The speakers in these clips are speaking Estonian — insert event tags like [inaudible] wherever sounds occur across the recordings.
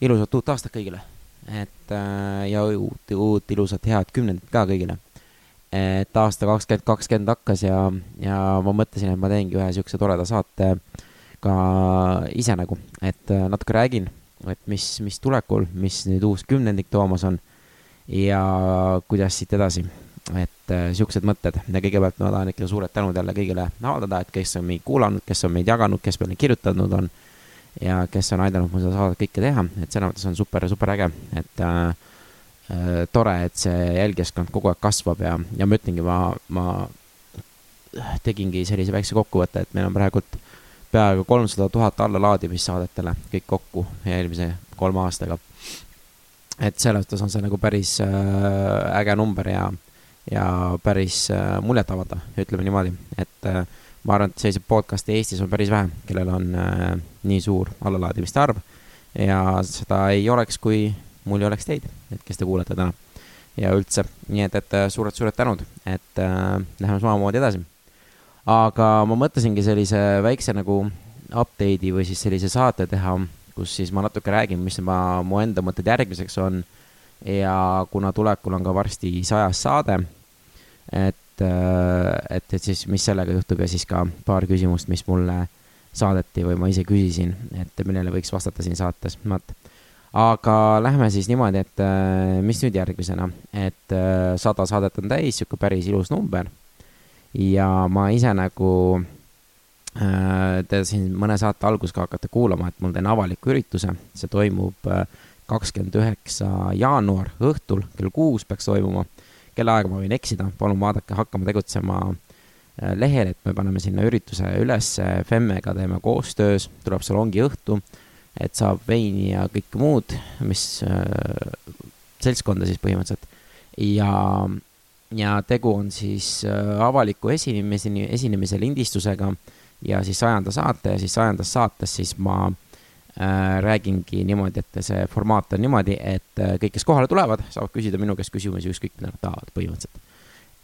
ilusat uut aastat kõigile. et äh, ja uut, uut ilusat head kümnendit ka kõigile. et aasta kakskümmend kakskümmend hakkas ja, ja ma mõtlesin, et ma teengi ühe siukse toreda saate ka ise nagu, et äh, natuke räägin, et mis, mis tulekul, mis nüüd uus kümnendik toomas on ja kuidas siit edasi et äh, siuksed mõtted ja kõigepealt ma tahan ikka suured tänud jälle kõigile avaldada, et kes on meid kuulanud, kes on meid jaganud, kes meile kirjutanud on ja kes on aidanud mul seda saadet kõike teha, et selles mõttes on super, super äge, et äh, äh, tore, et see jälgijaskond kogu aeg kasvab ja, ja ma ütlengi, ma, ma tegingi sellise väikse kokkuvõtte, et meil on praegult peaaegu kolmsada tuhat allalaadimist saadetele kõik kokku eelmise kolme aastaga. et selles mõttes on see nagu päris äh, äge number ja ja päris äh, muljetavaldav, ütleme niimoodi, et äh, ma arvan, et selliseid podcast'e Eestis on päris vähe, kellel on äh, nii suur allalaadimiste arv. Ja seda ei oleks, kui mul ei oleks teid, et kes te kuulate täna. Ja üldse, nii et, et suured-suured tänud, et äh, läheme samamoodi edasi. aga ma mõtlesingi sellise väikse nagu update'i või siis sellise saate teha, kus siis ma natuke räägin, mis ma, mu enda mõtted järgmiseks on. Ja kuna tulekul on ka varsti sajas saade, et, äh, et, et siis, mis sellega juhtub ja siis ka paar küsimust, mis mulle saadeti või ma ise küsisin, et millele võiks vastata siin saates, vot. aga lähme siis niimoodi, et äh, mis nüüd järgmisena, et äh, sada saadet on täis, sihuke päris ilus number. ja ma ise nagu te siin mõne saate alguses ka hakkate kuulama, et mul teen avaliku ürituse, see toimub kakskümmend üheksa jaanuar õhtul kell kuus peaks toimuma. Kellaaega ma võin eksida, palun vaadake, hakkame tegutsema äh, lehel, et me paneme sinna ürituse üles, Femmega teeme koostöös, tuleb salongi õhtu, et saab veini ja kõike muud, mis äh, seltskonda siis põhimõtteliselt. ja, ja tegu on siis äh, avaliku esinemise, esinemise lindistusega ja siis sajanda saate ja siis sajandas saates siis ma äh, räägingi niimoodi, et see formaat on niimoodi, et äh, kõik, kes kohale tulevad, saavad küsida minu käest küsimusi ükskõik, mida nad tahavad põhimõtteliselt.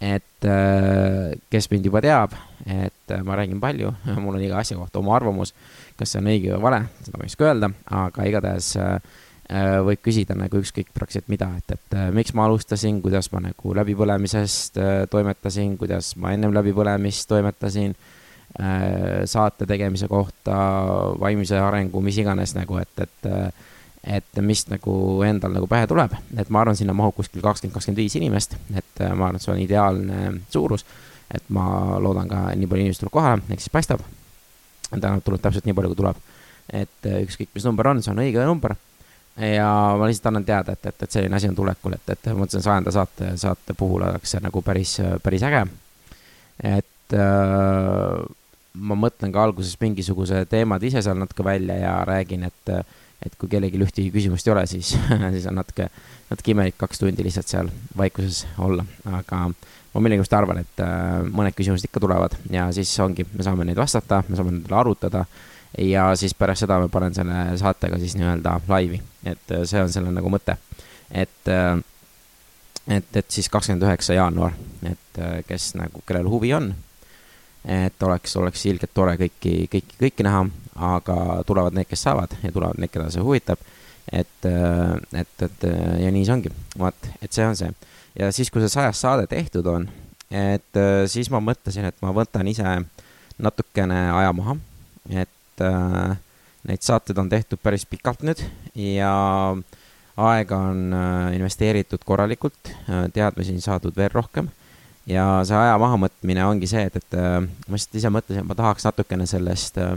et äh, kes mind juba teab, et äh, ma räägin palju, [laughs] mul on iga asja kohta oma arvamus, kas see on õige või vale, seda ma ei oska öelda, aga igatahes äh, äh võib küsida nagu ükskõik praktiliselt mida, et, et äh, miks ma alustasin, kuidas ma nagu läbipõlemisest äh, toimetasin, kuidas ma ennem läbipõlemist toimetasin äh,, Äh, saate tegemise kohta, vaimse arengu, mis iganes nagu, et, et et mis nagu endal nagu pähe tuleb, et ma arvan, sinna mahub kuskil kakskümmend, kakskümmend viis inimest, et äh, ma arvan, et see on ideaalne suurus. et ma loodan ka, nii palju inimesi tuleb kohale, eks siis paistab. täna tuleb täpselt nii palju, kui tuleb. et äh, ükskõik, mis number on, see on õige number. ja ma lihtsalt annan teada, et, et, et selline asi on tulekul, et, et mõtlesin sajanda saate, saate puhul oleks see nagu päris, päris äge. et äh, ma mõtlen ka alguses mingisuguse teemad ise seal natuke välja ja räägin, et, et kui kellelgi ühtegi küsimust ei ole, siis [laughs] siis on natuke, natuke imelik kaks tundi lihtsalt seal vaikuses olla, aga ma millegipärast arvan, et äh, mõned küsimused ikka tulevad ja siis ongi, me saame neid vastata, me saame nendele arutada ja siis pärast seda ma panen selle saatega siis nii-öelda laivi, et äh, see on selle nagu mõte, et äh, et, et siis kakskümmend üheksa jaanuar, et kes nagu, kellel huvi on et oleks, oleks ilgelt tore kõiki, kõiki, kõiki näha, aga tulevad need, kes saavad ja tulevad need, keda see huvitab. et, et, et ja nii see ongi, vaat, et see on see. ja siis, kui see sajas saade tehtud on, et siis ma mõtlesin, et ma võtan ise natukene aja maha, et äh, neid saateid on tehtud päris pikalt nüüd ja aega on äh, investeeritud korralikult, teadmisi on saadud veel rohkem ja see aja mahamõtmine ongi see, et, et äh, ma lihtsalt ise mõtlesin, et ma tahaks natukene sellest äh,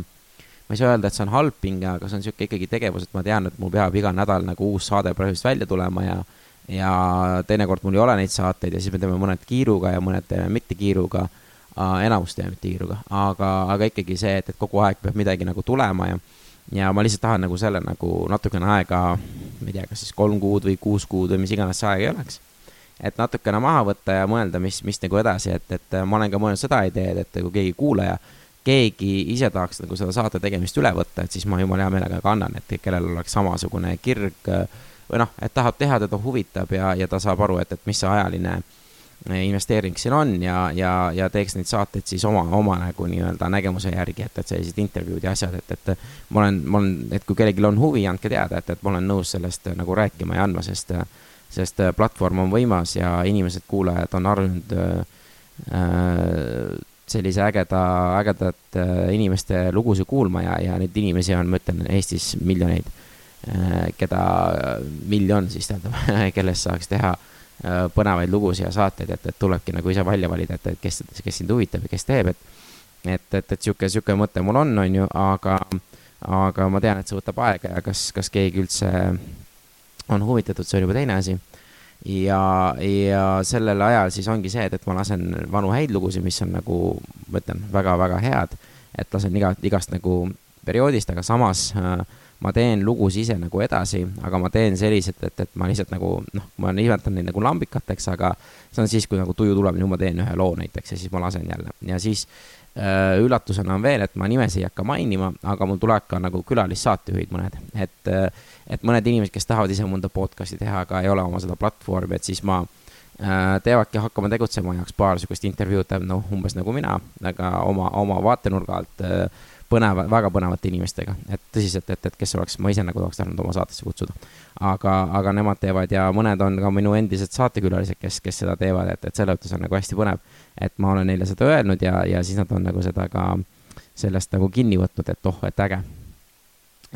ma ei saa öelda, et see on halb pinge, aga see on niisugune ikkagi tegevus, et ma tean, et mul peab iga nädal nagu uus saade põhimõtteliselt välja tulema ja ja teinekord mul ei ole neid saateid ja siis me teeme mõned kiiruga ja mõned teeme mitte kiiruga enamus teeme mitte kiiruga, aga, aga ikkagi see, et, et kogu aeg peab midagi nagu tulema ja ja ma lihtsalt tahan nagu selle nagu natukene aega, ma ei tea, kas siis kolm kuud või kuus kuud või mis iganes see aeg ei oleks et natukene maha võtta ja mõelda, mis, mis nagu edasi, et, et ma olen ka mõelnud seda ideed, et kui keegi kuulaja, keegi ise tahaks nagu seda saate tegemist üle võtta, et siis ma jumala hea meelega ka annan, et kellel oleks samasugune kirg või noh, et tahab teha, teda huvitab ja, ja ta saab aru, et, et mis see ajaline investeering siin on ja, ja, ja teeks neid saateid siis oma, oma nagu nii-öelda nägemuse järgi, et, et sellised intervjuud ja asjad, et, et ma olen, ma olen, et kui kellelgi on huvi, andke teada, et, et ma olen nõus sellest nagu rääkima ja andma, sest, sest platvorm on võimas ja inimesed, kuulajad on harjunud äh, sellise ägeda, ägedat äh, inimeste lugusid kuulma ja, ja neid inimesi on, ma ütlen, Eestis miljoneid äh,, keda miljon siis tähendab [laughs] kellest saaks teha äh, Äh, põnevaid lugusid ja saateid, et, et tulebki nagu ise välja valida, et, et kes, kes sind huvitab ja kes teeb, et et, et, et sihuke, sihuke mõte mul on, on ju, aga, aga ma tean, et see võtab aega ja kas, kas keegi üldse on huvitatud, see on juba teine asi. ja, ja sellel ajal siis ongi see, et, et ma lasen vanu häid lugusid, mis on nagu, ma ütlen, väga-väga head, et lasen iga, igast nagu perioodist, aga samas äh, ma teen lugusid ise nagu edasi, aga ma teen selliselt, et, et ma lihtsalt nagu noh, ma nimetan neid nagu lambikateks, aga see on siis, kui nagu tuju tuleb, nüüd ma teen ühe loo näiteks ja siis ma lasen jälle. Ja siis äh, üllatusena on veel, et ma nimesid ei hakka mainima, aga mul tuleb ka nagu külalissaatejuhid mõned, et äh, et mõned inimesed, kes tahavad ise mõnda podcast'i teha, aga ei ole oma seda platvormi, et siis ma äh, teevadki hakkama tegutsema, jaoks paar sihukest intervjuud, noh, umbes nagu mina, aga oma, oma vaatenurga alt äh, põneva, väga põnevate inimestega, et tõsiselt, et, et kes oleks, ma ise nagu tahaks tahtnud oma saatesse kutsuda. aga, aga nemad teevad ja mõned on ka minu endised saatekülalised, kes, kes seda teevad, et, et selle mõttes on nagu hästi põnev. et ma olen neile seda öelnud ja, ja siis nad on nagu seda ka sellest nagu kinni võtnud, et oh, et äge.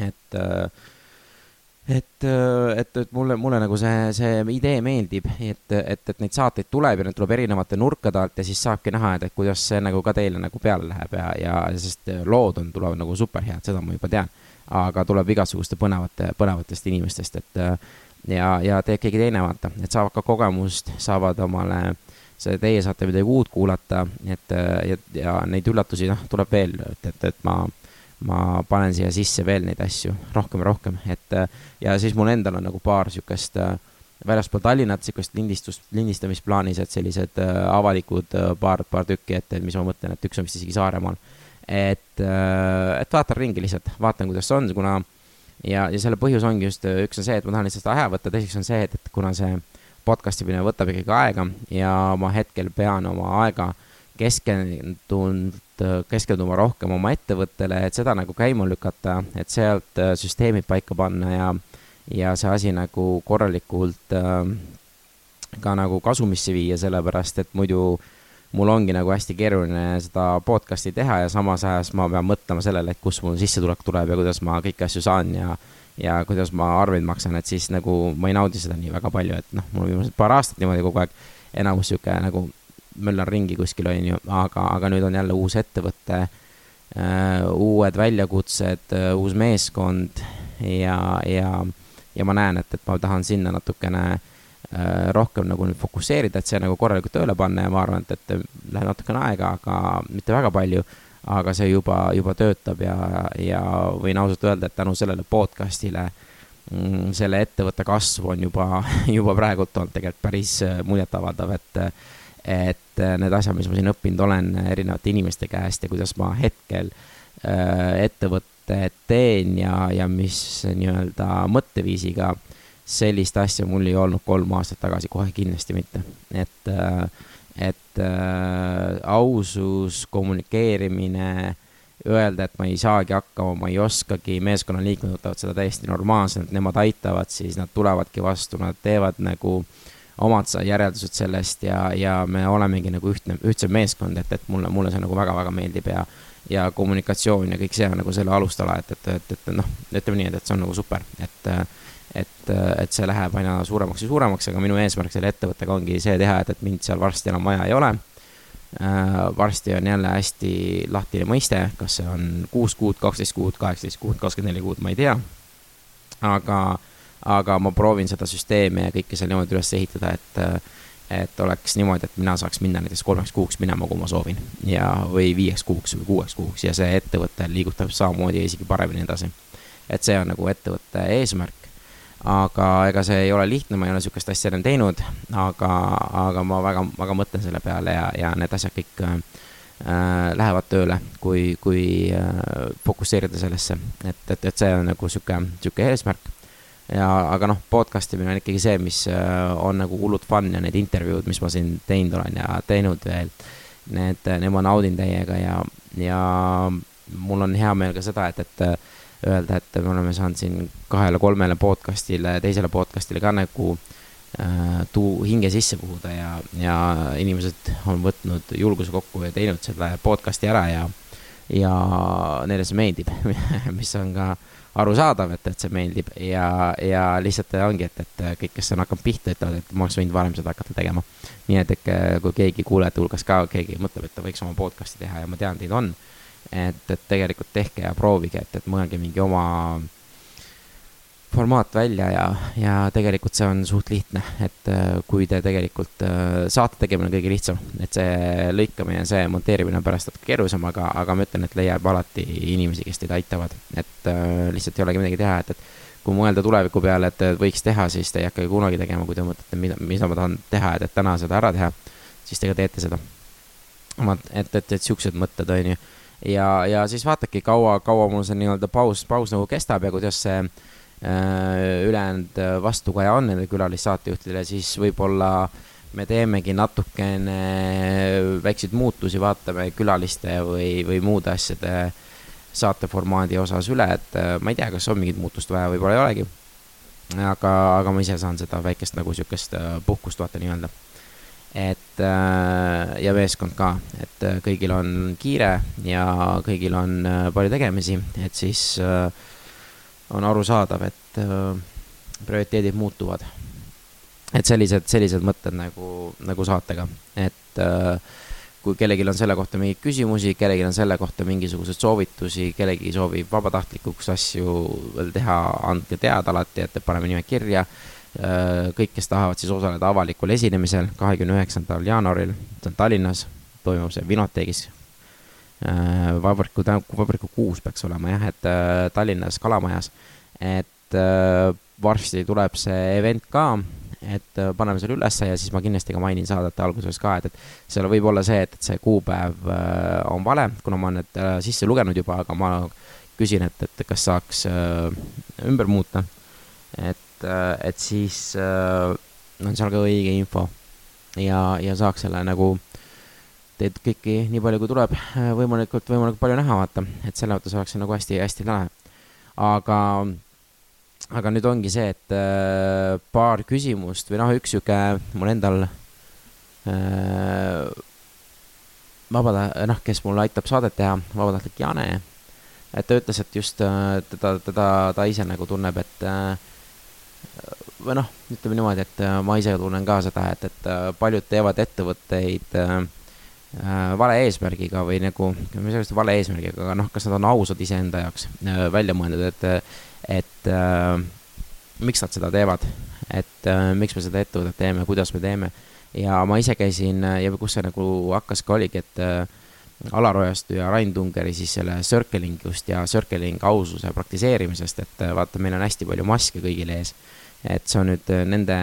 et äh, et, äh, et, et mulle, mulle nagu see, see idee meeldib, et, et, et neid saateid tuleb ja need tuleb erinevate nurkade alt ja siis saabki näha, et, et kuidas see nagu ka teile nagu peale läheb ja, ja sest lood on, tulevad nagu superhead, seda ma juba tean. aga tuleb igasuguste põnevate, põnevatest inimestest, et ja, ja teeb keegi teine, vaata, et saavad ka kogemust, saavad omale see, teie saate midagi uut kuulata, et ja, ja neid üllatusi, noh, tuleb veel, et, et, et ma ma panen siia sisse veel neid asju rohkem ja rohkem, et ja siis mul endal on nagu paar sihukest äh, väljaspool Tallinnat sihukest lindistust, lindistamisplaanis, et sellised äh, avalikud äh, paar, paar tükki, et, et mis ma mõtlen, et üks on vist isegi Saaremaal. et, et vaatan ringi lihtsalt, vaatan, kuidas on, kuna ja, ja selle põhjus ongi just, üks on see, et ma tahan lihtsalt aja võtta, teiseks on see, et, et kuna see podcast imine võtab ikkagi aega ja ma hetkel pean oma aega keskendunud keskenduma rohkem oma ettevõttele, et seda nagu käima lükata, et sealt äh, süsteemid paika panna ja, ja see asi nagu korralikult äh, ka nagu kasumisse viia, sellepärast et muidu mul ongi nagu hästi keeruline seda podcast'i teha ja samas ajas ma pean mõtlema sellele, et kust mul sissetulek tuleb ja kuidas ma kõiki asju saan ja ja kuidas ma arveid maksan, et siis nagu ma ei naudi seda nii väga palju, et noh, mul viimased paar aastat niimoodi kogu aeg enamus sihuke nagu möllan ringi kuskil, on ju, aga, aga nüüd on jälle uus ettevõte äh,, uued väljakutsed äh,, uus meeskond ja, ja, ja ma näen, et, et ma tahan sinna natukene äh, rohkem nagu nüüd fokusseerida, et see nagu korralikult tööle panna ja ma arvan, et, et läheb natukene aega, aga mitte väga palju, aga see juba, juba töötab ja, ja võin ausalt öelda, et tänu sellele podcast'ile mm, selle ettevõtte kasv on juba, [laughs] juba praegult olnud tegelikult päris muljetavaldav, et et äh, need asjad, mis ma siin õppinud olen erinevate inimeste käest ja kuidas ma hetkel äh, ettevõtted teen ja, ja mis nii-öelda mõtteviisiga, sellist asja mul ei olnud kolm aastat tagasi, kohe kindlasti mitte. et, äh, et äh, ausus, kommunikeerimine, öelda, et ma ei saagi hakkama, ma ei oskagi, meeskonnaliikmed võtavad seda täiesti normaalselt, nemad aitavad, siis nad tulevadki vastu, nad teevad nagu äh, omad järeldused sellest ja, ja me olemegi nagu ühtne, ühtse meeskond, et, et mulle, mulle see nagu väga-väga meeldib ja ja kommunikatsioon ja kõik see on nagu selle alustala, et, et, et, et noh, ütleme nii, et, et see on nagu super, et et, et see läheb aina suuremaks ja suuremaks, aga minu eesmärk selle ettevõttega ongi see teha, et, et mind seal varsti enam vaja ei ole äh,. varsti on jälle hästi lahtine mõiste, kas see on kuus kuud, kaksteist kuud, kaheksateist kuud, kakskümmend neli kuud, ma ei tea. aga aga ma proovin seda süsteemi ja kõike seal niimoodi üles ehitada, et et oleks niimoodi, et mina saaks minna näiteks kolmeks kuuks minema, kui ma soovin ja, või viieks kuuks või kuueks kuuks ja see ettevõte liigutab samamoodi ja isegi paremini edasi. et see on nagu ettevõtte eesmärk. aga ega see ei ole lihtne, ma ei ole sihukest asja enne teinud, aga, aga ma väga, väga mõtlen selle peale ja, ja need asjad kõik äh, lähevad tööle, kui, kui äh, fokusseerida sellesse, et, et, et see on nagu sihuke, sihuke eesmärk ja, aga noh, podcast imine on ikkagi see, mis on nagu hullult fun ja need intervjuud, mis ma siin teinud olen ja teinud veel, need, need ma naudin täiega ja, ja mul on hea meel ka seda, et, et öelda, et me oleme saanud siin kahele-kolmele podcast'ile, teisele podcast'ile ka nagu äh, tuu hinge sisse puhuda ja, ja inimesed on võtnud julguse kokku ja teinud selle podcast'i ära ja, ja neile see meeldib [laughs] mis on ka arusaadav, et, et see meeldib ja, ja lihtsalt ongi, et, et kõik, kes on hakanud pihta, ütlevad, et ma oleks võinud varem seda hakata tegema. nii et, et kui keegi kuulajate hulgas ka keegi mõtleb, et ta võiks oma podcast'i teha ja ma tean, teid on et, et tegelikult tehke ja proovige, et, et mõelge mingi oma formaat välja ja, ja tegelikult see on suht lihtne, et äh, kui te tegelikult äh, saate tegemine on kõige lihtsam, et see lõikamine see monteerimine on pärast natuke keerulisem, aga, aga ma ütlen, et leiab alati inimesi, kes teid aitavad, et äh, lihtsalt ei olegi midagi teha, et, et kui mõelda tuleviku peale, et võiks teha, siis te ei hakkagi kunagi tegema, kui te mõtlete, mida, mida ma tahan teha, et, et täna seda ära teha, siis te ka teete seda. et, et, et siuksed mõtted, on ju. Ja, ja siis vaatagi, kaua, kaua mul see nii-öelda paus, paus nagu kestab ja kuidas see ülejäänud vastukaja on nendele külalissaatejuhtidele, siis võib-olla me teemegi natukene väikseid muutusi, vaatame külaliste või, või muude asjade saateformaadi osas üle, et äh, ma ei tea, kas on mingit muutust vaja, võib-olla ei olegi. aga, aga ma ise saan seda väikest nagu sihukest äh, puhkust vaata nii-öelda et äh, ja meeskond ka, et äh, kõigil on kiire ja kõigil on äh, palju tegemisi, et siis on arusaadav, et prioriteedid muutuvad. et sellised, sellised mõtted nagu, nagu saatega, et kui kellelgi on selle kohta mingeid küsimusi, kellelgi on selle kohta mingisuguseid soovitusi, kellelgi soovib vabatahtlikuks asju veel teha, andke teada alati, et paneme nimed kirja kõik, kes tahavad siis osaleda avalikul esinemisel kahekümne üheksandal jaanuaril, see on Tallinnas, toimub see Vinoteegis. Äh, vabriku, vabriku kuus peaks olema jah, et äh, Tallinnas Kalamajas, et varsti tuleb see event ka, et paneme selle ülesse ja siis ma kindlasti ka mainin saadete alguses ka, et, et seal võib olla see, et, et see kuupäev on vale, kuna ma olen need sisse lugenud juba, aga ma küsin, et, et kas saaks ümber muuta. et et, äh, siis äh, on seal ka õige info ja, ja saaks selle nagu teid kõiki nii palju, kui tuleb, võimalikult, võimalikult palju näha, vaata, et selle mõttes oleks see nagu hästi-hästi lahe. aga, aga nüüd ongi see, et äh, paar küsimust või noh, üks sihuke mul endal äh, vabata-, noh, kes mul aitab saadet teha, vabatahtlik Jane, et ta ütles, et just äh, teda, teda, ta ise nagu tunneb, et äh, või noh, ütleme niimoodi, et äh, ma ise tunnen ka seda, et, et äh, paljud teevad ettevõtteid äh, vale eesmärgiga või nagu, mis just vale eesmärgiga, aga noh, kas nad on ausad iseenda jaoks äh, välja mõeldud, et, et äh, miks nad seda teevad, et äh, miks me seda ettevõtet teeme, kuidas me teeme. ja ma ise käisin ja kus see nagu hakkas ka oligi, et äh, Alar Ojastu ja Rain Tungeri siis selle circling'ust ja circling aususe praktiseerimisest, et vaata, meil on hästi palju maske kõigil ees et see on nüüd äh, nende,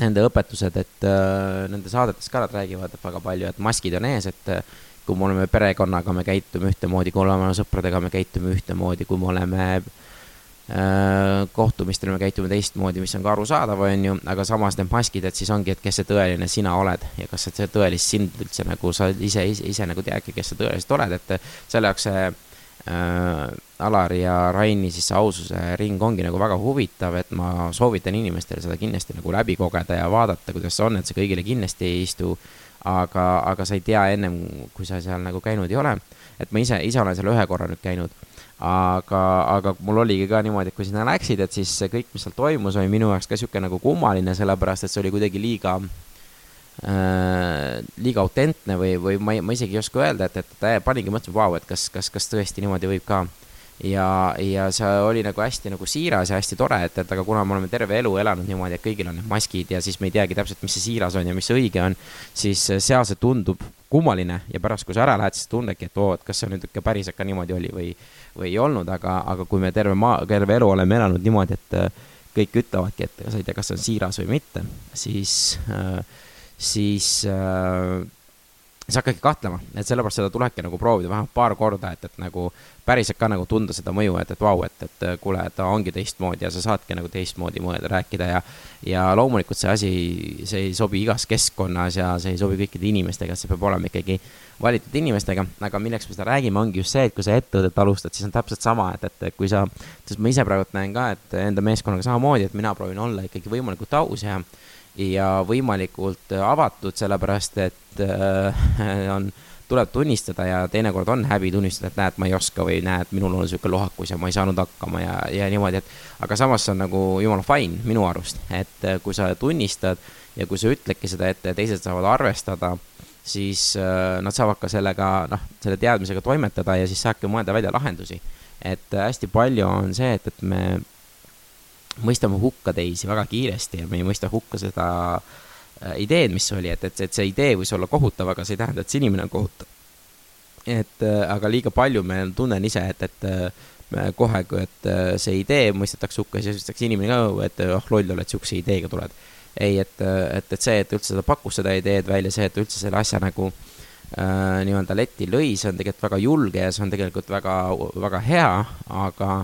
nende õpetused, et äh, nende saadetes ka nad räägivad väga palju, et maskid on ees, et äh, kui me oleme perekonnaga, me käitume ühtemoodi, kui oleme sõpradega, me käitume ühtemoodi, kui me oleme äh, kohtumistel, me käitume teistmoodi, mis on ka arusaadav, on ju, aga samas need maskid, et siis ongi, et kes see tõeline sina oled ja kas see tõelist sind üldse nagu sa ise, ise, ise nagu teadki, kes sa tõeliselt oled, et selle jaoks see äh, Alari ja Raini siis see aususe ring ongi nagu väga huvitav, et ma soovitan inimestele seda kindlasti nagu läbi kogeda ja vaadata, kuidas see on, et see kõigile kindlasti ei istu. aga, aga sa ei tea ennem, kui sa seal nagu käinud ei ole. et ma ise, ise olen seal ühe korra nüüd käinud. aga, aga mul oligi ka niimoodi, et kui sinna läksid, et siis kõik, mis seal toimus, oli minu jaoks ka sihuke nagu kummaline, sellepärast et see oli kuidagi liiga äh, liiga autentne või, või ma, ma isegi ei oska öelda, et, et paningi mõtlema, vau, et kas, kas, kas tõesti niimoodi võib ka. Ja, ja see oli nagu hästi nagu siiras ja hästi tore, et, et aga kuna me oleme terve elu elanud niimoodi, et kõigil on need maskid ja siis me ei teagi täpselt, mis see siiras on ja mis see õige on, siis seal see tundub kummaline ja pärast, kui sa ära lähed, siis tundedki, et oo, et kas see nüüd ikka päriselt ka niimoodi oli või, või ei olnud, aga, aga kui me terve maa, terve elu oleme elanud niimoodi, et äh, kõik ütlevadki, et sa ei tea, kas see on siiras või mitte, siis äh,, siis äh, sa hakkadki kahtlema, et sellepärast seda tulebki nagu proovida vähemalt paar korda, et, et nagu päriselt ka nagu tunda seda mõju, et, et vau, et, et kuule, ta ongi teistmoodi ja sa saadki nagu teistmoodi mõelda, rääkida ja ja loomulikult see asi, see ei sobi igas keskkonnas ja see ei sobi kõikide inimestega, see peab olema ikkagi valitud inimestega, aga milleks me seda räägime, ongi just see, et kui sa ettevõtet alustad, siis on täpselt sama, et, et kui sa, sest ma ise praegu näen ka, et enda meeskonnaga samamoodi, et mina proovin olla ikkagi võimalikult aus ja ja võimalikult avatud, sellepärast et äh, [laughs] on, tuleb tunnistada ja teinekord on häbi tunnistada, et näed, ma ei oska või näed, minul on niisugune lohakus ja ma ei saanud hakkama ja, ja niimoodi, et aga samas see on nagu jumala fine minu arust, et kui sa tunnistad ja kui sa ütledki seda, et teised saavad arvestada siis äh, nad saavad ka sellega, noh, selle teadmisega toimetada ja siis saabki mõelda välja lahendusi. et äh, hästi palju on see, et, et me mõistame hukka teisi väga kiiresti ja me ei mõista hukka seda äh, ideed, mis oli, et, et, et see idee võis olla kohutav, aga see ei tähenda, et see inimene on kohutav. et aga liiga palju me tunnen ise, et, et kohe, kui, et see idee mõistetakse hukka, siis öeldakse inimene ka, et oh, loll oled, sihukese ideega tuled ei, et, et, et see, et üldse ta pakkus seda ideed välja, see, et üldse selle asja nagu äh, nii-öelda letti lõi, see on tegelikult väga julge ja see on tegelikult väga, väga hea, aga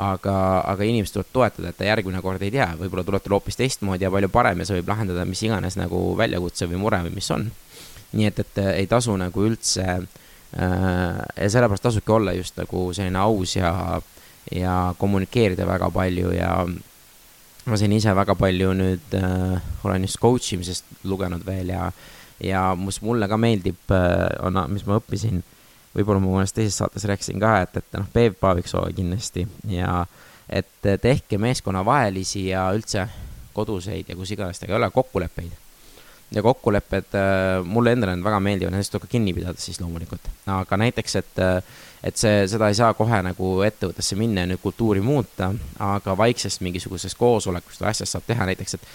aga, aga inimest tuleb toetada, et ta järgmine kord ei tea, võib-olla tuleb tal hoopis teistmoodi ja palju parem ja see võib lahendada mis iganes nagu väljakutse või mure või mis on. nii et, et ei tasu nagu üldse äh, sellepärast tasubki olla just nagu selline aus ja, ja kommunikeerida väga palju ja ma siin ise väga palju nüüd äh, olen just coach imisest lugenud veel ja, ja mis mulle ka meeldib äh,, on, mis ma õppisin, võib-olla ma mõnes teises saates rääkisin ka, et, et noh, Peep Paaviksoo kindlasti ja et tehke meeskonnavahelisi ja üldse koduseid ja kus iganes tega ei ole kokkuleppeid. ja kokkulepped äh, mulle endale väga meeldivad, nendest tuleb ka kinni pidada siis loomulikult, aga näiteks, et äh, et see, seda ei saa kohe nagu ettevõttesse minna ja nüüd kultuuri muuta, aga vaiksest mingisugusest koosolekust või asjast saab teha näiteks, et,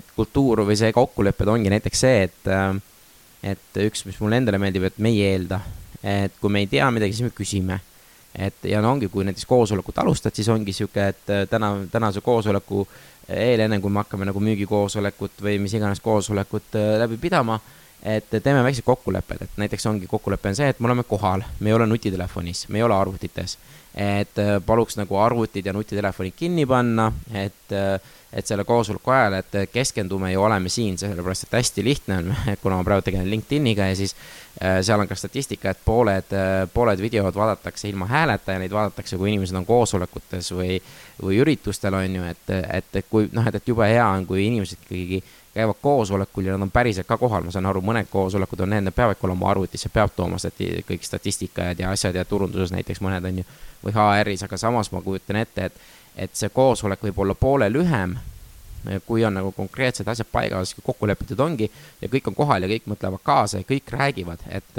et kultuur või see kokkulepped ongi näiteks see, et, et üks, mis mulle endale meeldib, et me ei eelda, et kui me ei tea midagi, siis me küsime. et ja no ongi, kui näiteks koosolekut alustad, siis ongi sihuke, et täna, tänase koosoleku eel, enne kui me hakkame nagu müügikoosolekut või mis iganes koosolekut läbi pidama et teeme väiksed kokkulepped, et näiteks ongi kokkulepe on see, et me oleme kohal, me ei ole nutitelefonis, me ei ole arvutites. et äh, paluks nagu arvutid ja nutitelefonid kinni panna, et, äh, et selle koosoleku ajal, et keskendume ja oleme siin, sellepärast et hästi lihtne on, [laughs] kuna ma praegu tegelen LinkedIniga ja siis äh, seal on ka statistika, et pooled, pooled videod vaadatakse ilma hääleta ja neid vaadatakse, kui inimesed on koosolekutes või, või üritustel, on ju, et, et kui noh, et, et jube hea on, kui inimesed ikkagi käivad koosolekul ja nad on päriselt ka kohal, ma saan aru, mõned koosolekud on need, need peavadki olema arvutisse, peab tooma stati-, kõik statistikad ja asjad ja turunduses näiteks mõned on ju, või HR-is, aga samas ma kujutan ette, et, et see koosolek võib olla poole lühem, kui on nagu konkreetsed asjad paigas, kokku lepitud ongi ja kõik on kohal ja kõik mõtlevad kaasa ja kõik räägivad, et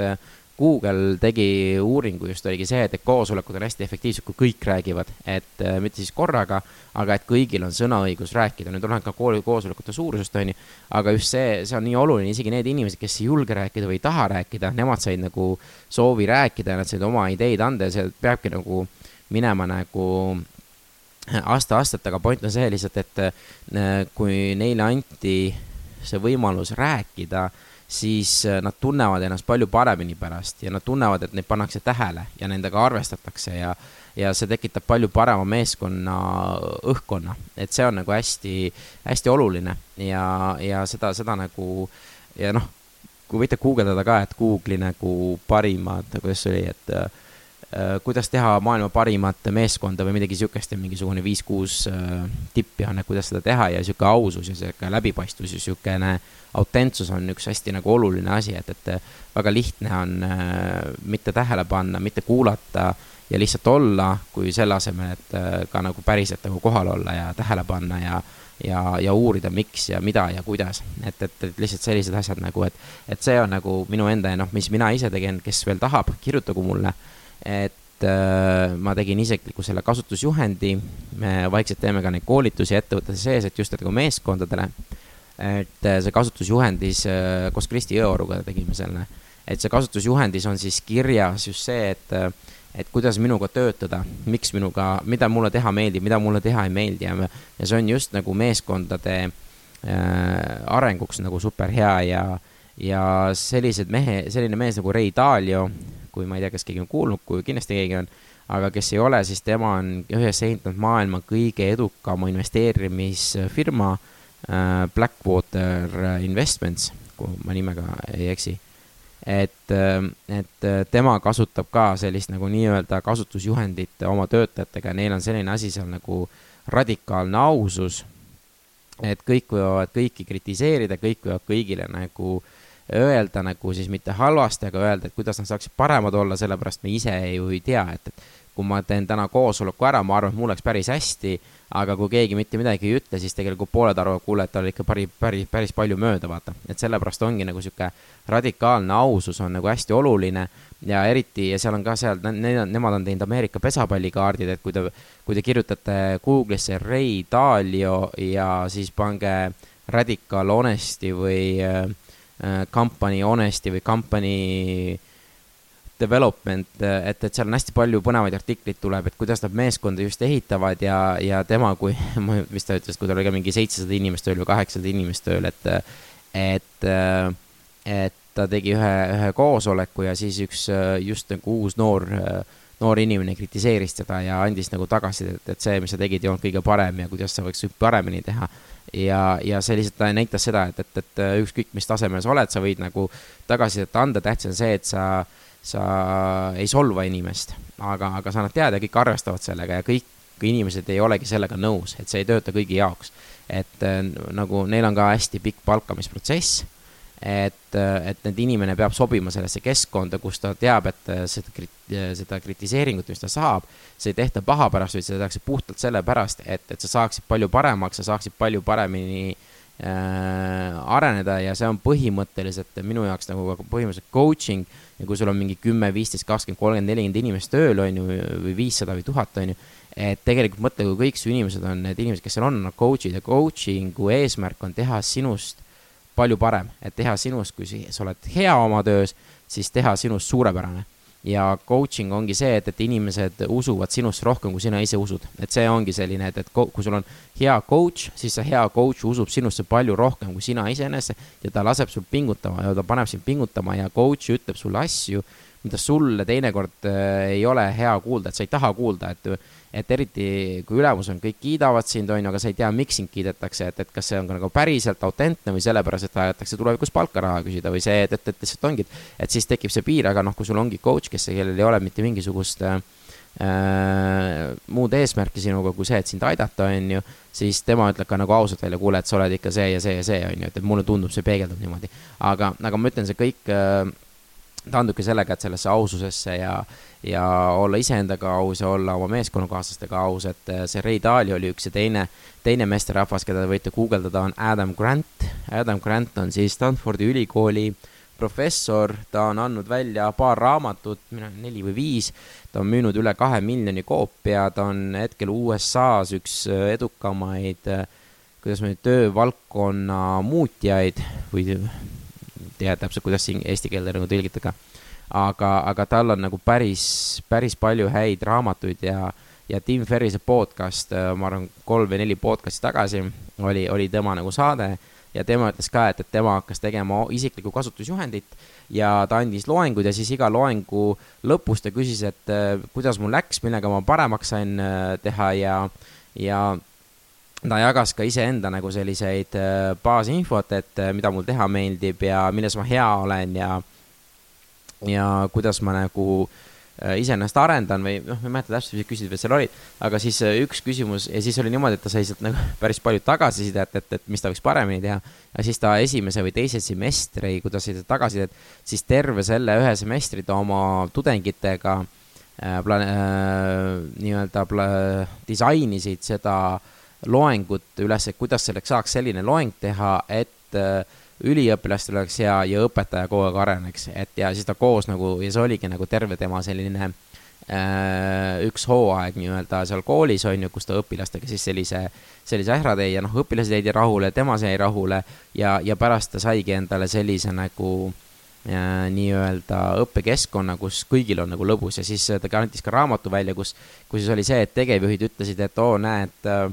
Google tegi uuringu just oligi see, et, et koosolekud on hästi efektiivsed, kui kõik räägivad, et äh, mitte siis korraga, aga et kõigil on sõnaõigus rääkida, nüüd oleneb ka kooli koosolekute suurusest, on ju, aga just see, see on nii oluline, isegi need inimesed, kes ei julge rääkida või ei taha rääkida, nemad said nagu soovi rääkida ja nad said oma ideid anda ja see peabki nagu minema nagu aasta-aastalt, aga point on see lihtsalt, et äh, kui neile anti see võimalus rääkida siis äh, nad tunnevad ennast palju paremini pärast ja nad tunnevad, et neid pannakse tähele ja nendega arvestatakse ja ja see tekitab palju parema meeskonna õhkkonna, et see on nagu hästi, hästi oluline ja, ja seda, seda nagu ja noh, kui võite guugeldada ka, et Google'i nagu parimad, kuidas see oli, et äh, kuidas teha maailma parimat meeskonda või midagi sihukest ja mingisugune viis-kuus äh, et kuidas seda teha ja sihuke ausus ja sihuke läbipaistvus ja sihukene äh, autentsus on üks hästi nagu oluline asi, et, et väga lihtne on äh, mitte tähele panna, mitte kuulata ja lihtsalt olla, kui selle asemel, et äh, ka nagu päriselt nagu kohal olla ja tähele panna ja ja, ja uurida, miks ja mida ja kuidas, et, et, et lihtsalt sellised asjad nagu, et, et see on nagu minu enda ja noh, mis mina ise tegin, kes veel tahab, kirjutagu mulle, et äh, ma tegin isikliku selle kasutusjuhendi, me vaikselt teeme ka neid koolitusi ettevõtete sees, et just nagu meeskondadele. Et äh, see kasutusjuhendis äh, koos Kristi Jõeoruga tegime selle, et see kasutusjuhendis on siis kirjas just see, et äh, et kuidas minuga töötada, miks minuga, mida mulle teha meeldib, mida mulle teha ei meeldi. Ja, ja see on just nagu meeskondade äh, arenguks nagu super hea ja ja sellised mehe, selline mees nagu Ray Dalio, kui ma ei tea, kas keegi on kuulnud, kui kindlasti keegi on, aga kes ei ole, siis tema on ühes ehitanud maailma kõige edukama investeerimisfirma äh, Blackwater Investments, kui ma nimega ei eksi. Et, äh, et tema kasutab ka sellist nagu nii-öelda kasutusjuhendit oma töötajatega ja neil on selline asi seal nagu radikaalne ausus et kõik võivad kõiki kritiseerida, kõik võivad kõigile nagu öelda nagu siis mitte halvasti, aga öelda, et kuidas nad saaksid paremad olla, sellepärast me ise ju ei tea, et, et kui ma teen täna koosoleku ära, ma arvan, et mul läks päris hästi, aga kui keegi mitte midagi ei ütle, siis tegelikult pooled arvavad, kuule, et tal ikka päris, päris, päris palju mööda, vaata. et sellepärast ongi nagu sihuke radikaalne ausus on nagu hästi oluline ja eriti, ja seal on ka seal, nemad on teinud Ameerika pesapallikaardid, et kui te, kui te kirjutate Google'isse Ray Dalio ja siis pange Radical Honesty või äh Company Honesty või Company development, et, et seal on hästi palju põnevaid artikleid tuleb, et kuidas nad meeskonda just ehitavad ja, ja tema, kui, [laughs] mis ta ütles, kui tal oli ka mingi seitsesada inimest tööl või kaheksasada inimest tööl, et, et, et ta tegi ühe, ühe koosoleku ja siis üks just nagu uus noor, noor inimene kritiseeris teda ja andis nagu tagasisidet, et see, mis sa tegid, ei olnud kõige parem ja kuidas sa võiks paremini teha. ja, ja see lihtsalt näitas seda, et, et, et ükskõik, mis tasemel sa oled, sa võid nagu tagasisidet anda, tähtis on see, et sa sa ei solva inimest, aga, aga sa annad teada ja kõik arvestavad sellega ja kõik inimesed ei olegi sellega nõus, et see ei tööta kõigi jaoks. et nagu neil on ka hästi pikk palkamisprotsess et, et need inimene peab sobima sellesse keskkonda, kus ta teab, et seda, seda kritiseeringut, mis ta saab, see ei tehta paha pärast, vaid seda tehakse puhtalt sellepärast, et, et sa saaksid palju paremaks, sa saaksid palju paremini äh, areneda ja see on põhimõtteliselt minu jaoks nagu põhimõtteliselt coaching. Ja kui sul on mingi kümme, viisteist, kakskümmend, kolmkümmend, nelikümmend inimest tööl, on ju, või viissada või tuhat, on ju, et tegelikult mõtle, kui kõik su inimesed on need inimesed, kes seal on, on coach'id. Ja coaching'u eesmärk on teha sinust palju parem, et teha sinust, kui sa oled hea oma töös, siis teha sinust suurepärane. ja coaching ongi see, et, et inimesed usuvad sinusse rohkem, kui sina ise usud. et see ongi selline, et, et kui sul on hea coach, siis see hea coach usub sinusse palju rohkem kui sina iseenese ja ta laseb sul pingutama ja ta paneb sind pingutama ja coach ütleb sulle asju, mida sulle teinekord äh, ei ole hea kuulda, et sa ei taha kuulda, et et eriti kui ülemus on, kõik kiidavad sind, on ju, aga sa ei tea, miks sind kiidetakse, et, et kas see on ka nagu päriselt autentne või sellepärast, et tahetakse tulevikus palka raha küsida või see, et, et, et lihtsalt ongi, et siis tekib see piir, aga noh, kui sul ongi coach, kes, kellel ei ole mitte mingisugust äh, muud eesmärki sinuga kui see, et sind aidata, on ju, siis tema ütleb ka nagu ausalt välja, kuule, et sa oled ikka see ja see ja see, on ju, et, et mulle tundub, see peegeldab niimoodi. aga, aga ma ütlen, see kõik äh, taandubki sellega, et sellesse aususesse ja ja olla iseendaga aus ja olla oma meeskonnakaaslastega aus, et äh, see Ray Dalio oli üks ja teine, teine meesterahvas, keda te võite guugeldada, on Adam Grant. Adam Grant on siis Stanfordi ülikooli professor, ta on andnud välja paar raamatut, neli või viis, ta on müünud üle kahe miljoni koopia, ta on hetkel USA-s üks äh, edukamaid, äh, kuidas ma nüüd, töövaldkonna muutjaid või ei tea täpselt, kuidas siin eesti keelde nagu tõlgitada. Aga, aga tal on nagu päris, päris palju häid raamatuid ja, ja Tim Ferrise podcast, ma arvan, kolm või neli podcast'i tagasi oli, oli tema nagu saade ja tema ütles ka, et, et tema hakkas tegema isiklikku kasutusjuhendit ja ta andis loenguid ja siis iga loengu lõpus ta küsis, et äh, kuidas mul läks, millega ma paremaks sain äh, teha ja, ja ta jagas ka iseenda nagu selliseid baasinfot, et mida mul teha meeldib ja milles ma hea olen ja ja kuidas ma nagu äh, iseennast arendan või noh, ma ei mäleta täpselt, mis küsimused seal olid, aga siis äh, üks küsimus ja siis oli niimoodi, et ta sai sealt nagu [laughs] päris palju tagasisidet, et, et mis ta võiks paremini teha. ja siis ta esimese või teise semestri, kui ta sai seda tagasisidet, siis terve selle ühe semestri ta oma tudengitega äh, plaan- äh,, nii-öelda pla-, disainisid seda loengut üles, et kuidas selleks saaks selline loeng teha, et äh, üliõpilastel oleks hea ja õpetaja kogu aeg areneks, et ja siis ta koos nagu ja see oligi nagu terve tema selline äh, üks hooaeg nii-öelda seal koolis on ju, kus ta õpilastega siis sellise, sellise ähra tõi ja noh, õpilased jäid rahule, tema sai rahule ja, ja pärast ta saigi endale sellise nagu äh, nii-öelda õppekeskkonna, kus kõigil on nagu lõbus ja siis ta andis ka raamatu välja, kus, kus siis oli see, et tegevjuhid ütlesid, et oo, näed äh,,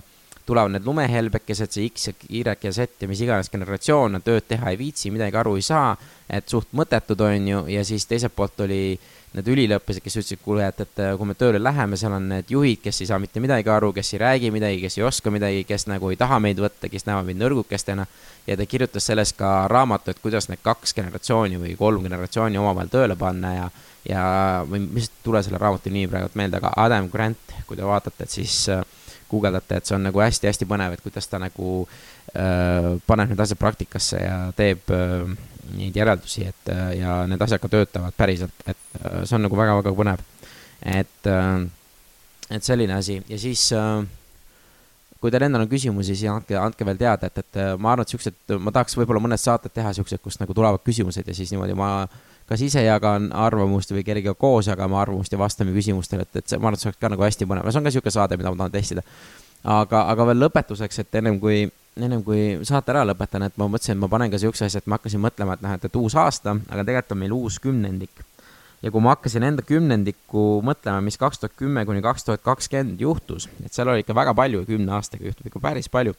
tulevad need lumehelbekesed, see X ja Y Z ja mis iganes generatsioon, tööd teha ei viitsi, midagi aru ei saa, et suht mõttetud, on ju, ja siis teiselt poolt oli need üliõpilased, kes ütlesid, kuule, et, et kui me tööle läheme, seal on need juhid, kes ei saa mitte midagi aru, kes ei räägi midagi, kes ei oska midagi, kes nagu ei taha meid võtta, kes näevad meid nõrgukestena. ja ta kirjutas sellest ka raamatu, et kuidas need kaks generatsiooni või kolm generatsiooni omavahel tööle panna ja ja, või mis ei tule selle raamatu nimi praegu meelde, aga Adam Grant, kui te vaatate, siis äh, guugeldate, et see on nagu hästi-hästi põnev, et kuidas ta nagu äh, paneb need asjad praktikasse ja teeb äh, neid järeldusi, et äh, ja need asjad ka töötavad päriselt, et äh, see on nagu väga-väga põnev. et, äh, et selline asi ja siis kui teil endal on küsimusi, siis andke, andke veel teada, et, et ma arvan, et siuksed, ma tahaks võib-olla mõned saated teha siuksed, kus nagu tulevad küsimused ja siis niimoodi ma kas ise jagan arvamust või kellegagi koos jagame arvamust ja vastame küsimustele, et, et see, ma arvan, et see oleks ka nagu hästi põnev, see on ka sihuke saade, mida ma tahan testida. aga, aga veel lõpetuseks, et ennem kui ennem kui saate ära lõpetan, et ma mõtlesin, et ma panen ka siukse asja, et ma hakkasin mõtlema, et noh, et, et uus aasta, aga tegelikult on meil uus kümnendik. ja kui ma hakkasin enda kümnendikku mõtlema, mis kaks tuhat kümme kuni kaks tuhat kakskümmend juhtus, et seal oli ikka väga palju, kümne aastaga juhtub ikka päris palju.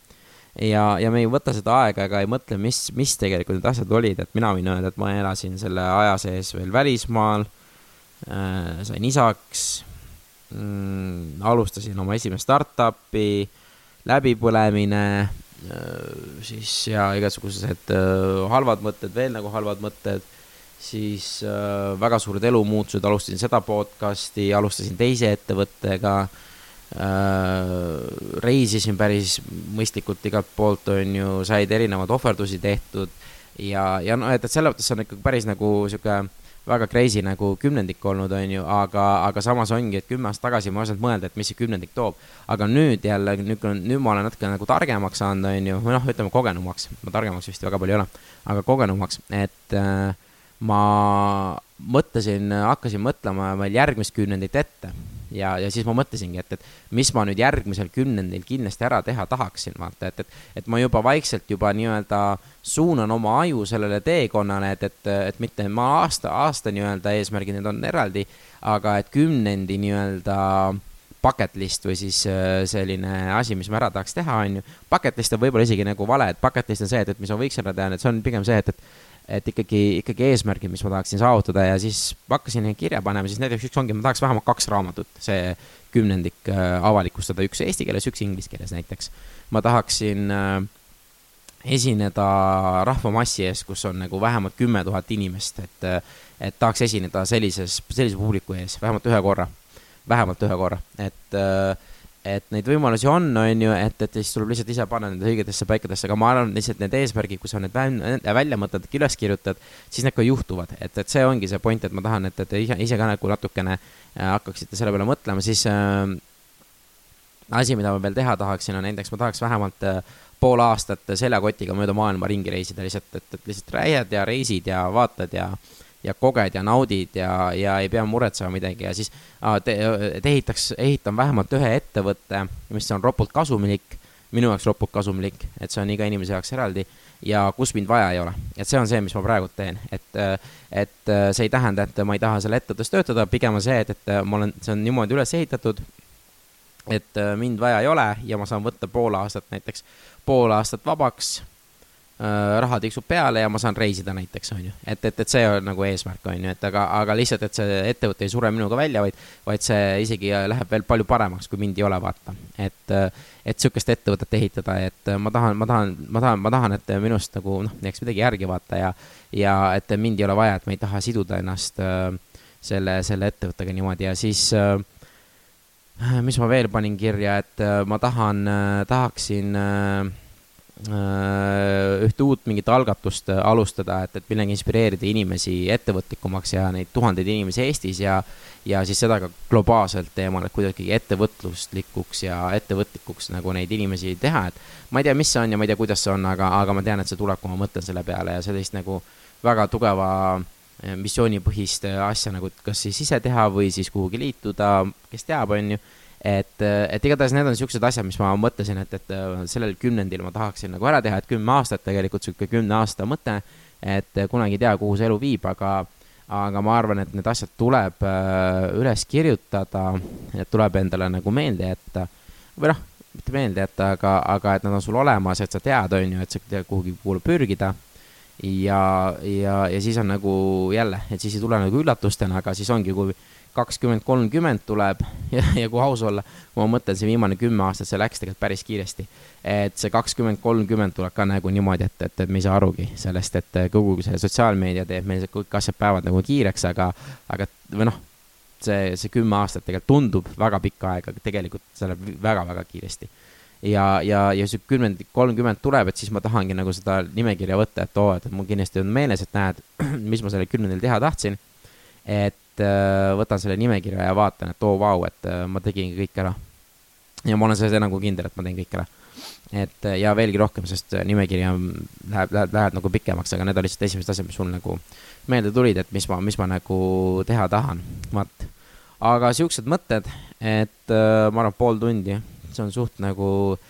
Ja, ja me ei võta seda aega ega ei mõtle, mis, mis tegelikult need asjad olid, et mina võin öelda, et ma elasin selle aja sees veel välismaal äh,, sain isaks mm,, alustasin oma esimest startup'i, läbipõlemine Äh, siis ja igasugused äh, halvad mõtted, veel nagu halvad mõtted, siis äh, väga suured elumuutused, alustasin seda podcast'i, alustasin teise ettevõttega. äh,, reisisin päris mõistlikult igalt poolt, on ju, said erinevaid ohverdusi tehtud ja, ja noh, et, et selles mõttes on ikkagi päris nagu sihuke väga crazy nagu kümnendik olnud, on ju, aga, aga samas ongi, et kümme aastat tagasi ma ei osanud mõelda, et mis see kümnendik toob. aga nüüd jälle, nüüd, nüüd ma olen natuke nagu targemaks saanud, on ju, või noh, ütleme kogenumaks, ma targemaks vist väga palju ei ole, aga kogenumaks, et äh, ma mõtlesin, hakkasin mõtlema veel järgmist kümnendit ette ja, ja siis ma mõtlesingi, et, et mis ma nüüd järgmisel kümnendil kindlasti ära teha tahaksin, vaata, et, et, et ma juba vaikselt juba nii-öelda suunan oma aju sellele teekonnale, et, et, et mitte ma aasta, aasta nii-öelda eesmärgid, need on eraldi, aga et kümnendi nii-öelda bucket list või siis äh, selline asi, mis ma ära tahaks teha, on ju. Bucket list on võib-olla isegi nagu vale, et bucket list on see, et, et mis ma võiks ära teha, et see on pigem see, et, et et ikkagi, ikkagi eesmärgid, mis ma tahaksin saavutada ja siis hakkasin neid kirja panema, siis näiteks üks ongi, ma tahaks vähemalt kaks raamatut, see kümnendik äh, avalikustada, üks eesti keeles, üks inglise keeles näiteks. ma tahaksin äh, esineda rahvamassi ees, kus on nagu vähemalt kümme tuhat inimest, et, äh, et tahaks esineda sellises, sellise publiku ees. Vähemalt ühe korra, vähemalt ühe korra, et äh, et neid võimalusi on, on ju, et, et siis tuleb lihtsalt ise panna nende õigetesse paikadesse, aga ma arvan, lihtsalt need eesmärgid, kui sa need välja mõtled, üles kirjutad, siis need ka juhtuvad, et, et see ongi see point, et ma tahan, et, et ise, ise ka nagu natukene äh, hakkaksite selle peale mõtlema, siis äh, asi, mida ma veel teha tahaksin, on näiteks ma tahaks vähemalt äh, pool aastat seljakotiga mööda maailma ringi reisida lihtsalt, et, et lihtsalt lähed ja reisid ja vaatad ja äh, ja koged ja naudid ja, ja ei pea muretsema midagi ja siis te, te ehitaks, ehitan vähemalt ühe ettevõtte, mis on ropult kasumlik, minu jaoks ropult kasumlik, et see on iga inimese jaoks eraldi ja kus mind vaja ei ole. et see on see, mis ma praegu teen, et, et see ei tähenda, et ma ei taha seal ettevõttes töötada, pigem on see, et, et ma olen, see on niimoodi üles ehitatud, et mind vaja ei ole ja ma saan võtta pool aastat näiteks, pool aastat vabaks raha tiksub peale ja ma saan reisida näiteks, on ju. et, et, et see on nagu eesmärk, on ju, et aga, aga lihtsalt, et see ettevõte ei sure minuga välja, vaid, vaid see isegi läheb veel palju paremaks, kui mind ei ole, vaata. et, et sihukest ettevõtet ehitada, et ma tahan, ma tahan, ma tahan, ma tahan, et minust nagu noh, jääks midagi järgi, vaata, ja, ja et mind ei ole vaja, et ma ei taha siduda ennast äh, selle, selle ettevõttega niimoodi ja siis äh, mis ma veel panin kirja, et ma tahan, tahaksin äh, Äh, ühte uut mingit algatust äh, alustada, et, et millega inspireerida inimesi ettevõtlikumaks ja neid tuhandeid inimesi Eestis ja ja siis seda ka globaalselt teemal, et kuidagi ettevõtluslikuks ja ettevõtlikuks nagu neid inimesi teha, et ma ei tea, mis see on ja ma ei tea, kuidas see on, aga, aga ma tean, et see tuleb, kui ma mõtlen selle peale ja sellist nagu väga tugeva äh, missioonipõhist asja nagu kas siis ise teha või siis kuhugi liituda, kes teab, on ju et, et igatahes need on siuksed asjad, mis ma mõtlesin, et, et sellel kümnendil ma tahaksin nagu ära teha, et kümme aastat tegelikult sihuke kümne aasta mõte, et kunagi ei tea, kuhu see elu viib, aga, aga ma arvan, et need asjad tuleb äh, üles kirjutada, et tuleb endale nagu meelde jätta või noh, mitte meelde jätta, aga, aga et nad on sul olemas, et sa tead, on ju, et sa tead kuhugi poole pürgida. ja, ja, ja siis on nagu jälle, et siis ei tule nagu üllatustena, aga siis ongi, kui kakskümmend, kolmkümmend tuleb [laughs] ja, ja kui aus olla, kui ma mõtlen, see viimane kümme aastat, see läks tegelikult päris kiiresti. et see kakskümmend, kolmkümmend tuleb ka nagu niimoodi, et, et, et me ei saa arugi sellest, et kogu see sotsiaalmeedia teeb meil kõik asjad päevad nagu kiireks, aga, aga või noh, see, see kümme aastat tegelikult tundub väga pikka aega, aga tegelikult see läheb väga-väga kiiresti. ja, ja, ja see kümnend, kolmkümmend tuleb, et siis ma tahangi nagu seda nimekirja võtta, et oo, et mul kindlasti on meeles, et näed, [clears throat] mis ma sellel kümnendil teha tahtsin. et äh, võtan selle nimekirja ja vaatan, et oo oh, vau, et äh, ma tegin kõik ära. ja ma olen selles nagu kindel, et ma teen kõik ära. et äh, ja veelgi rohkem, sest nimekiri on, läheb, läheb, läheb nagu pikemaks, aga need olid lihtsalt esimesed asjad, mis mul nagu meelde tulid, et mis ma, mis ma nagu teha tahan, vaat. aga siuksed mõtted, et ma arvan, pool tundi, see on suht nagu äh,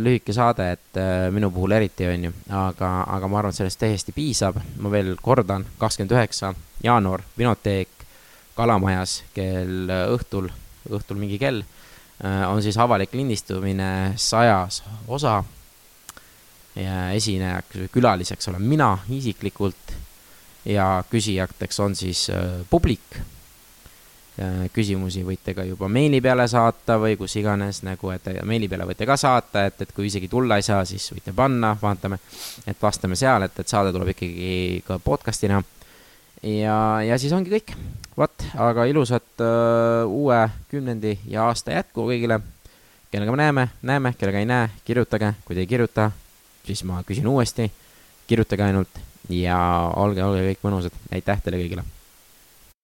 lühike saade, et äh, minu puhul eriti, on ju, aga, aga ma arvan, et sellest täiesti piisab, ma veel kordan, kakskümmend üheksa jaanuar, Vinoteek Kalamajas kell äh, õhtul, õhtul mingi kell, äh, on siis avalik lindistumine sajas osa. ja esinejaks külaliseks olen mina isiklikult ja küsijateks on siis äh, publik. Küsimusi võite ka juba meili peale saata või kus iganes nagu, et meili peale võite ka saata, et, et kui isegi tulla ei saa, siis võite panna, vaatame, et vastame seal, et, et saade tuleb ikkagi ka podcast'ina ja, ja siis ongi kõik. vot, aga ilusat uh, uue kümnendi ja aasta jätku kõigile. kellega me näeme, näeme, kellega ei näe, kirjutage, kui te ei kirjuta, siis ma küsin uuesti. kirjutage ainult ja olge, olge kõik mõnusad, aitäh teile kõigile